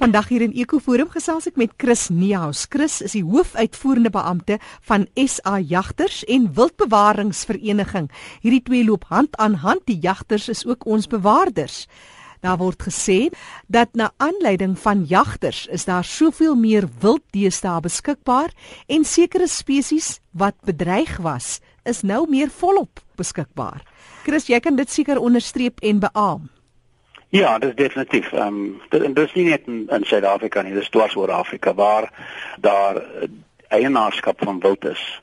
Vandag hier in Ekoforum gesels ek met Chris Neus. Chris is die hoofuitvoerende beampte van SA Jagters en Wildbewaringsvereniging. Hierdie twee loop hand aan hand. Die jagters is ook ons bewaarders. Daar word gesê dat na aanleiding van jagters is daar soveel meer wilddiere beskikbaar en sekere spesies wat bedreig was, is nou meer volop beskikbaar. Chris, jy kan dit seker onderstreep en beamoen. Ja, dit is definitief. Ehm um, dit, dit is nie net in, in Suid-Afrika nie, dit is dwars oor Afrika waar daar eienaarskap van wild is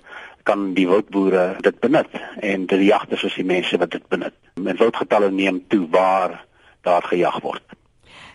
kan die wildboere dit benut en die jagters is die mense wat dit benut. En wildgetalle neem toe waar daar gejag word.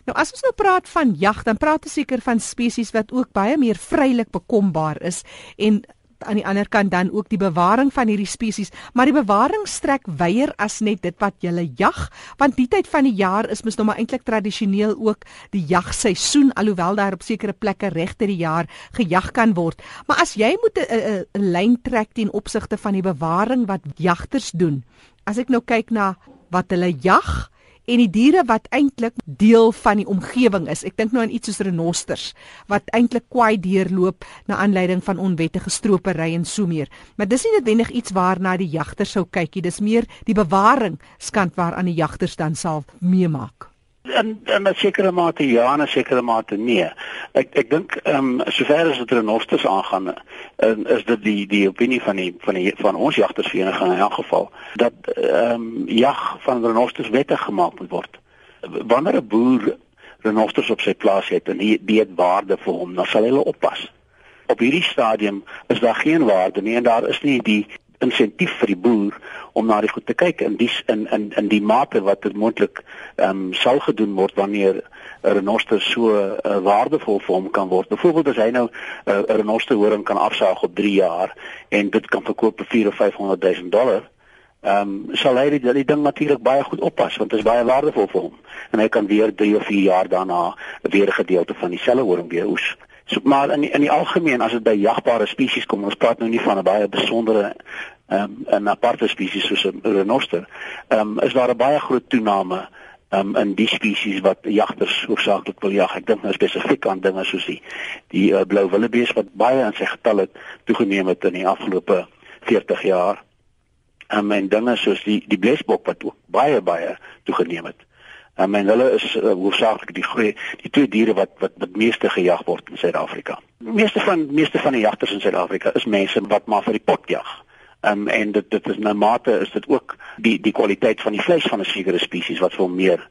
Nou as ons nou praat van jag, dan praat ons seker van spesies wat ook baie meer vrylik bekombaar is en aan die ander kant dan ook die bewaring van hierdie spesies, maar die bewaring strek weier as net dit wat jy jag, want die tyd van die jaar is mos nou maar eintlik tradisioneel ook die jagseisoen alhoewel daar op sekere plekke regte die jaar gejag kan word. Maar as jy moet 'n lyn trek teen opsigte van die bewaring wat jagters doen, as ek nou kyk na wat hulle jag en die diere wat eintlik deel van die omgewing is. Ek dink nou aan iets soos renosters wat eintlik kwaai deurloop na aanleiding van onwettige stropery en so meer. Maar dis nie noodwendig iets waarna die jagters sou kyk nie. Dis meer die bewaring skant waaraan die jagters dan sal meemaak in in 'n sekere mate ja en 'n sekere mate nee. Ek ek dink ehm um, sover as dit renosters aangaan, um, is dit die die opinie van die van die van ons jagtersvereniging in elk geval dat ehm um, jag van renosters wettig gemaak moet word. Wanneer 'n boer renosters op sy plaas het en hy dit waarde vir hom, dan sal hy hulle oppas. Op hierdie stadium is daar geen waarde nie en daar is nie die insentief vir die boer om na die goed te kyk in die in in in die mate wat dit moontlik ehm um, sal gedoen word wanneer 'n renoster so uh, waardevol vir hom kan word. Byvoorbeeld as hy nou eh, 'n uh, renoster horing kan afsaag op 3 jaar en dit kan verkoop vir 4 of 500 000 dollar. Ehm um, sal hy die, die ding natuurlik baie goed oppas want dit is baie waardevol vir hom en hy kan weer 3 of 4 jaar daarna weer 'n gedeelte van dieselfde horing weer oes. So maar in die, in die algemeen as dit by jagbare spesies kom, ons praat nou nie van 'n baie besondere um, 'n aparte spesies soos 'n renoster, ehm um, is daar 'n baie groot toename um, in die spesies wat jagters hoofsaaklik wil jag. Ek dink nou spesifiek aan dinge soos die die uh, blou wildebees wat baie in sy getalle toegeneem het in die afgelope 40 jaar. Um, en dinge soos die die blesbok wat ook baie baie toegeneem het. Um, en hulle is uh, hoofsaaklik die groei die twee diere wat wat wat meeste gejag word in Suid-Afrika. Meeste van meeste van die jagters in Suid-Afrika is mense wat maar vir die pot jag. Um, en dit dit is nou mate is dit ook die die kwaliteit van die vleis van 'n sekere spesies wat vir meer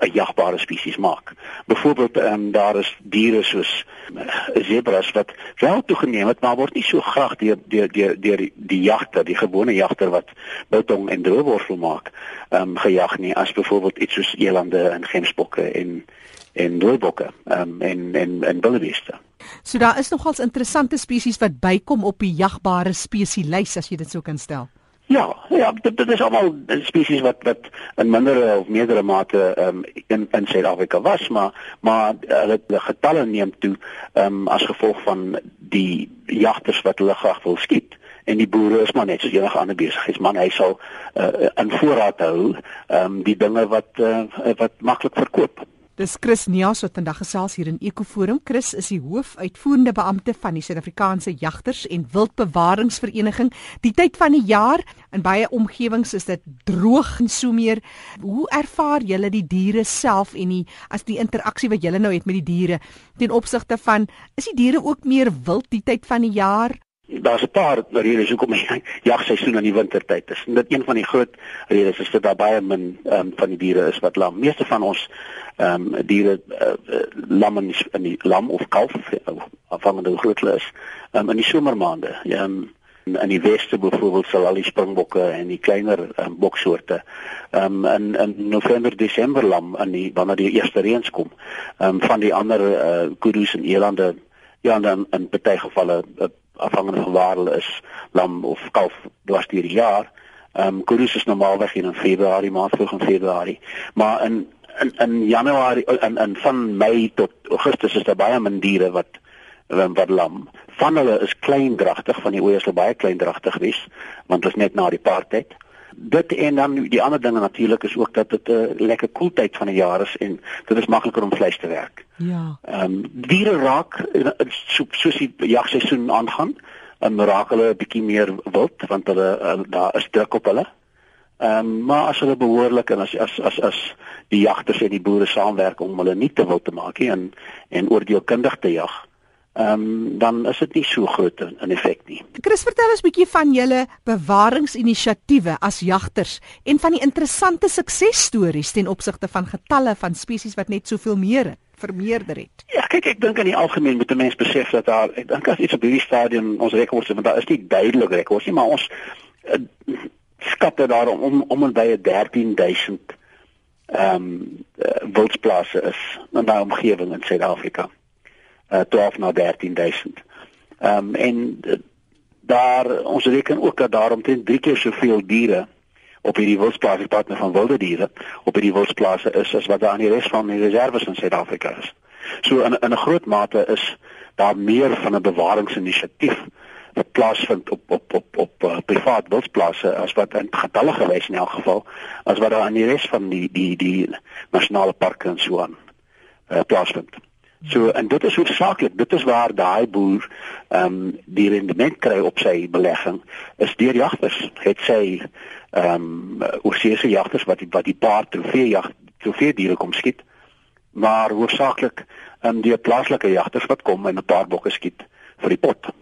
'n jagbare spesies maak. Byvoorbeeld um, daar is diere soos uh, zebras wat wel toegeneem het, maar word nie so graag deur deur deur deur die, die jagter, die gewone jagter wat biltong en droëworsel maak, ehm um, gejag nie as byvoorbeeld iets soos elande en gemsbokke en en dooibokke um, en en en wildebeeste. So daar is nogals interessante spesies wat bykom op die jagbare spesieslys as jy dit sou kan stel. Ja, ja, dit, dit is almal spesies wat wat in mindere of meerdere mate um, in in Suid-Afrika was, maar maar hulle uh, getalle neem toe um, as gevolg van die jagters wat hulle graag wil skiet en die boere is maar net soos enige ander besigheidsman hy sal uh, in voorraad hou um, die dinge wat uh, wat maklik verkoop Dis Chris Nias wat vandag gesels hier in Ekoforum. Chris is die hoofuitvoerende beampte van die Suid-Afrikaanse Jagters en Wildbewaringsvereniging. Die tyd van die jaar in baie omgewings is dit droog en so meer. Hoe ervaar julle die diere self en die as die interaksie wat julle nou het met die diere ten opsigte van is die diere ook meer wild die tyd van die jaar? Daar's 'n paar redes hoekom die jagseisoen in die wintertyd is. En dit een van die groot redes is dat daar baie min um, van die diere is wat lam. Meeste van ons ehm um, diere uh, lam in die, in die lam of kalf afhangende hoe groot hulle is. Um, in die somermaande, ja, um, in die weste byvoorbeeld sal al die springbokke en die kleiner um, boksoorte ehm um, in in November Desember lam in die wanneer die eerste reëns kom. Ehm um, van die ander uh, kudus en elande ja dan in baie gevalle uh, afhangende van waar hulle is, lam of kalf dwars deur die jaar. Ehm um, kudus is normaalweg in Februarie, maand vroeg in Februarie. Maar in in in Januarie in in van Mei tot Augustus is daar baie min diere wat wat lam. Van hulle is kleindragtig, van die ooe is hulle baie kleindragtig wees, want dit is net na die paartyd. dit en dan die ander dinge natuurlik is ook dat dit 'n uh, lekker koeltyd van die jaar is en dit is makliker om vleis te werk. Ja. Ehm um, diere raak so, soos die jagseisoen aangaan, um, raak hulle 'n bietjie meer wild want hulle uh, daar is druk op hulle. Ehm um, maar as hulle behoorlik en as as as as die jagters en die boere saamwerk om hulle nie te wild te maak nie en en oordeelkundig te jag ehm um, dan is dit nie so groot in effek nie. Chris vertel ons 'n bietjie van julle bewaringsinisiatiewe as jagters en van die interessante suksesstories ten opsigte van getalle van spesies wat net soveel meer het vermeerder het. Ja, kyk ek dink in die algemeen moet 'n mens besef dat daar ek dink as iets op hierdie stadium ons rekords want daar is nie duidelik rekords nie, maar ons uh, skatte daar om om en by 13000 ehm um, uh, wildsplase is in daai omgewing in Suid-Afrika uh, 12 na 13000. Ehm um, en uh, daar ons reken ook dat daar omtrent 3 keer soveel diere op hierdie wildsplase partner van wilde diere op hierdie wildsplase is as wat daar aan die res van die reserves in Suid-Afrika is. So in in 'n groot mate is daar meer van 'n bewaringsinisiatief wat plaasvind op op op op uh, privaat wildsplase as wat in getalle gewys in elk geval as wat daar aan die res van die die die nasionale parke en so aan uh, plaasvind. So en dit is hoofsaaklik, dit is waar daai boer ehm um, die rendement kry op sy belegging is deur jagters. Het sy ehm um, oorsese jagters wat die wat die paar trofee jag trofee diere kom skiet. Maar hoofsaaklik ehm um, die plaaslike jagters wat kom en 'n paar bokke skiet vir die pot.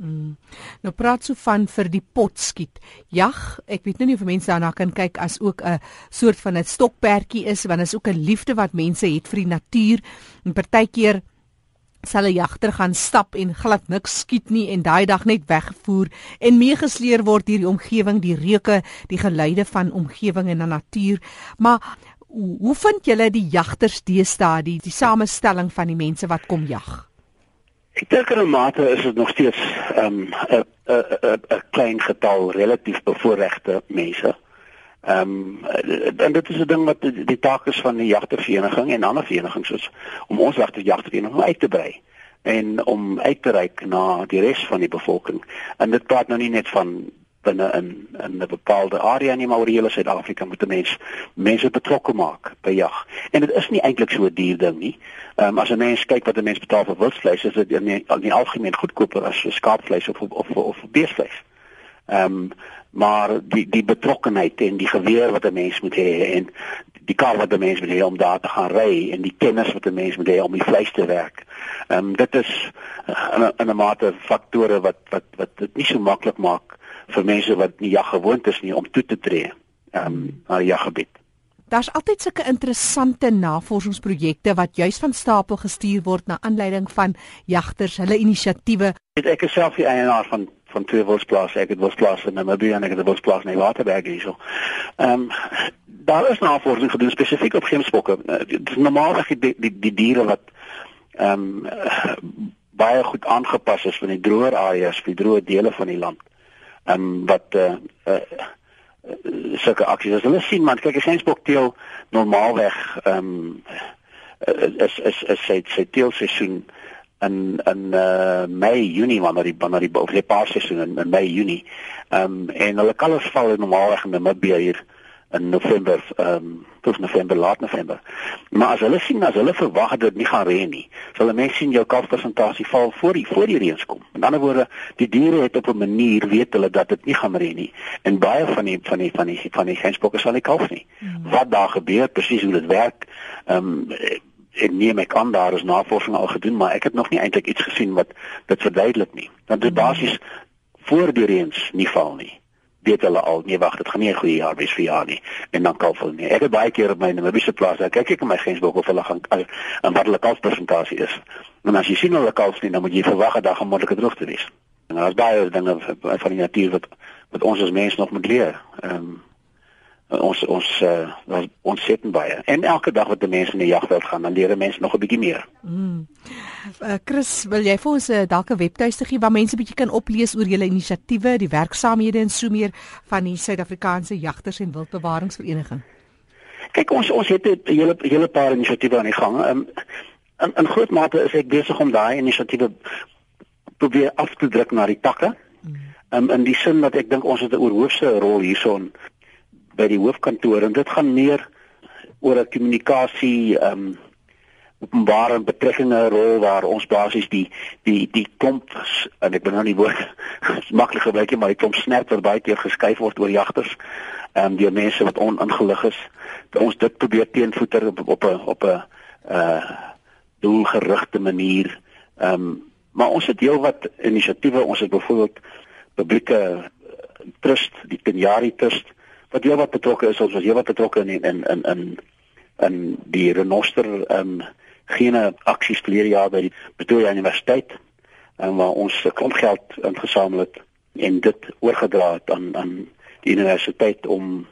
Mm. Nou praat so van vir die pot skiet. Jag, ek weet nou nie of mense daarna kan kyk as ook 'n soort van 'n stokperdjie is, want is ook 'n liefde wat mense het vir die natuur. En partykeer sal 'n jagter gaan stap en glad niks skiet nie en daai dag net weggevoer en meegesleer word deur die omgewing, die reuke, die geluide van omgewing en natuur. Maar hoe vind julle die jagters deesdae die, die samestelling van die mense wat kom jag? Ek dink in 'n mate is dit nog steeds 'n 'n 'n klein getal relatief bevoorregte mense. Ehm um, en dit is 'n ding wat die, die taak is van die jagtervereniging en ander verenigings soos om ons jagtervereniging uit te brei en om uit te reik na die res van die bevolking. En dit praat nou nie net van binne in in 'n bepaalde area nie maar oor hele Suid-Afrika moet 'n mens mense betrokke maak by jag. En dit is nie eintlik so 'n duur ding nie. Ehm um, as 'n mens kyk wat 'n mens betaal vir wildvleis, is dit in die, die algemeen goedkoper as skaapvleis of of of beesvleis. Ehm um, maar die die betrokkenheid en die geweer wat 'n mens moet hê en die kar wat 'n mens moet hê om daar te gaan ry en die kennis wat 'n mens moet hê om die vleis te werk. Ehm um, dit is 'n in 'n mate faktore wat wat wat dit nie so maklik maak vir mense wat nie jag gewoond is nie om toe te tree um, na die jaggebied. Daar's altyd sulke interessante navorsingsprojekte wat juis van stapel gestuur word na aanleiding van jagters, hulle inisiatiewe. Ek is self die eienaar van van twee wildsplase. Ek het wildsplase in Namibia en ek het 'n wildsplaas in Waterberg hierso. Ehm um, daar is navorsing gedoen spesifiek op gemsbokke. Uh, dit is normaalweg die die, die diere wat ehm um, baie goed aangepas is van die droër areas, die droë dele van die land ehm um, wat eh uh, uh, sulke aksies as hulle sien man kyk as hensbokteel normaalweg ehm um, is is is sy sy teelseisoen in in uh, Mei Junie wanneer die wanneer die of die paarseisoen in, in Mei Junie. Ehm um, en hulle kalvers val normaalweg in Namibia hier in November ehm um, tot November laat November. Maar as hulle sien as hulle verwag dat dit nie gaan reën nie, sal hulle mense sien jou kalfpersentasie val voor die voor die reën kom. Met ander woorde, die diere het op 'n manier weet hulle dat dit nie gaan reën nie. En baie van die van die van die van die gensbokke sal nie kalf nie. Hmm. Wat daar gebeur, presies hoe dit werk, ehm um, en neem ek aan daar is navorsing al gedoen, maar ek het nog nie eintlik iets gesien wat dit verduidelik nie. Want dit basies voor die reëns nie val nie weet hulle al nee wag dit gaan nie 'n goeie jaar wees vir jaar nie. En dan kalf hulle nie ek het baie keer op my Namibiese plaas daar kyk ek in my grensbok of hulle gaan en wat hulle kalfpersentasie is. En as jy sien hulle kalf nie dan moet jy verwag dat daar gemoedelike droogte wees. En daar's baie dinge van die natuur wat wat ons as mens nog moet leer. Ehm um, ons ons uh, ons sit baie en elke dag wat die mense in die jagveld gaan dan leer mense nog 'n bietjie meer. Mm. Uh, Chris, wil jy vir ons uh, dalk 'n webtuiste gee waar mense bietjie kan oplees oor julle inisiatiewe, die werksaamhede en so meer van die Suid-Afrikaanse Jagters en Wildbewaringsvereniging? Kyk, ons ons het 'n hele hele paar inisiatiewe aan die gang. Um, in in groot mate is ek besig om daai inisiatiewe probeer af te druk na die takke. Mm. Um, in die sin dat ek dink ons het 'n oorhoofse rol hierson by die hoofkantoor en dit gaan meer oor 'n kommunikasie ehm um, openbare betrekkinge rol waar ons basies die die die klomp en ek ben nou nie woord maklik gebruik maar die klomp snap wat baie keer geskuif word oor jagters en um, die mense wat oningelig is. Ons dit probeer teenvoeter op op 'n op 'n uh doelgerigte manier ehm um, maar ons het heel wat inisiatiewe. Ons het byvoorbeeld publieke trust die Kenyari trust wat heel wat betrokke is ons was heel wat betrokke in in in in in die renoster ehm um, geen aksies verlede jaar by die Pretoria Universiteit en waar ons klomp geld ingesamel het en dit oorgedra het aan aan die universiteit om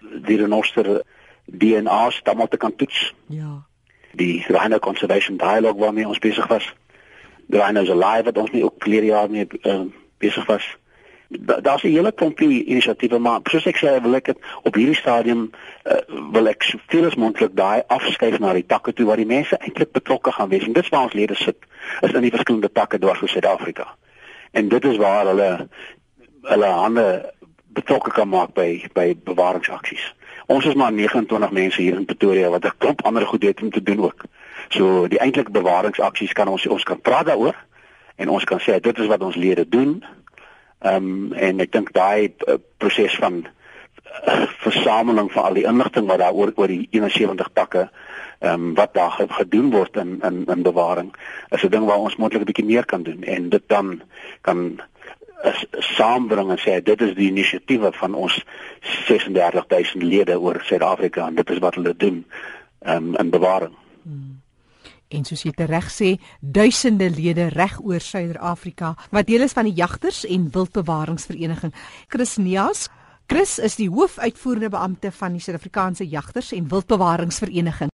die renoster DNA stamme te kan toets. Ja. Die Rhino Conservation Dialogue waarmee ons besig was. Die Rhino is alive wat ons nie ook verlede jaar mee uh, besig was daar's 'n hele klompie inisiatiewe maar soos ek sê wil ek het, op hierdie stadium uh, wil ek soveel as moontlik daai afskuif na die takke toe waar die mense eintlik betrokke gaan wees. En dit waar ons lede sit is in die verskillende takke dwars oor Suid-Afrika. En dit is waar hulle hulle hande betrokke kan maak by by bewaringsaksies ons is maar 29 mense hier in Pretoria wat 'n klomp ander goed het om te doen ook. So die eintlike bewaringsaksies kan ons ons kan praat daaroor en ons kan sê dit is wat ons lede doen Ehm um, en ek dink daai uh, proses van uh, versameling van al die inligting wat daar oor die 71 takke ehm um, wat daar gedoen word in in in bewaring is 'n ding waar ons moontlik 'n bietjie meer kan doen en dit dan kan is saambring en sê dit is die inisiatiewe van ons 36000 lede oor Suid-Afrika en dit is wat hulle doen um, in bewaring. En soos jy reg sê, duisende lede reg oor Suider-Afrika wat deel is van die jagters en wildbewaringsvereniging. Chris Nias, Chris is die hoofuitvoerende beampte van die Suid-Afrikaanse Jagters en Wildbewaringsvereniging.